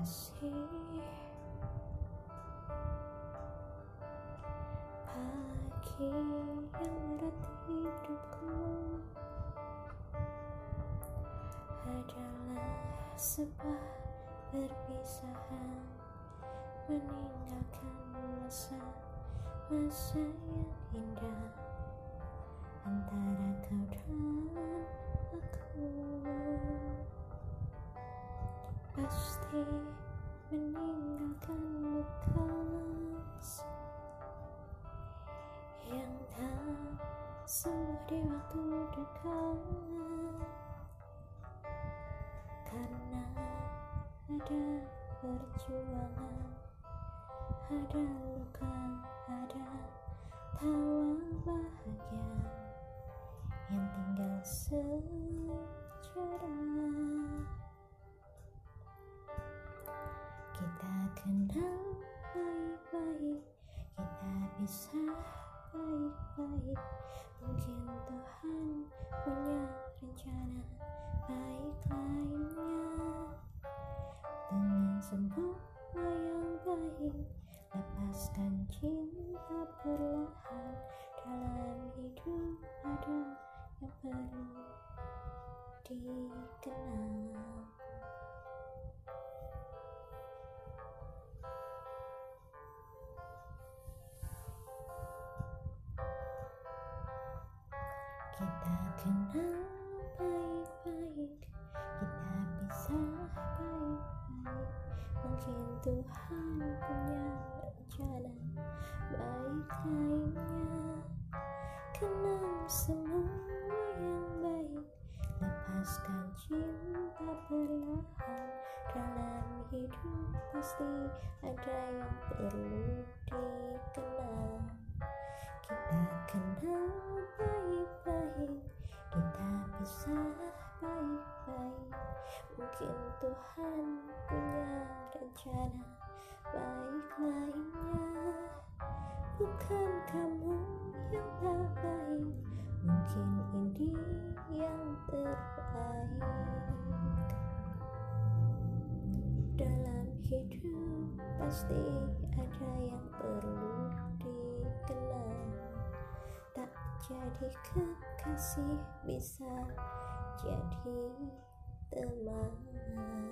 다시 바퀴 향으로 sebuah perpisahan meninggalkan masa masa yang indah. Antara kau dan aku pasti meninggalkan bekas yang tak sembuh di waktu dekat. Karena ada perjuangan ada luka ada tawa bahagia. Yang tinggal sejarah. Kita kenal baik-baik kita bisa baik-baik. Mungkin Tuhan punya rencana baik lepaskan cinta perlahan dalam hidup ada yang perlu dikenal. Kita kenal baik-baik kita bisa baik-baik. Mungkin Tuhan punya baik lainnya. Kenal semua yang baik lepaskan cinta perlahan. Dalam hidup pasti ada yang perlu dikenal. Kita kenal baik-baik kita bisa baik-baik. Mungkin Tuhan punya rencana baik lainnya bukan kamu yang tak baik mungkin ini yang terbaik. Dalam hidup pasti ada yang perlu dikenal. Tak jadi kekasih bisa jadi teman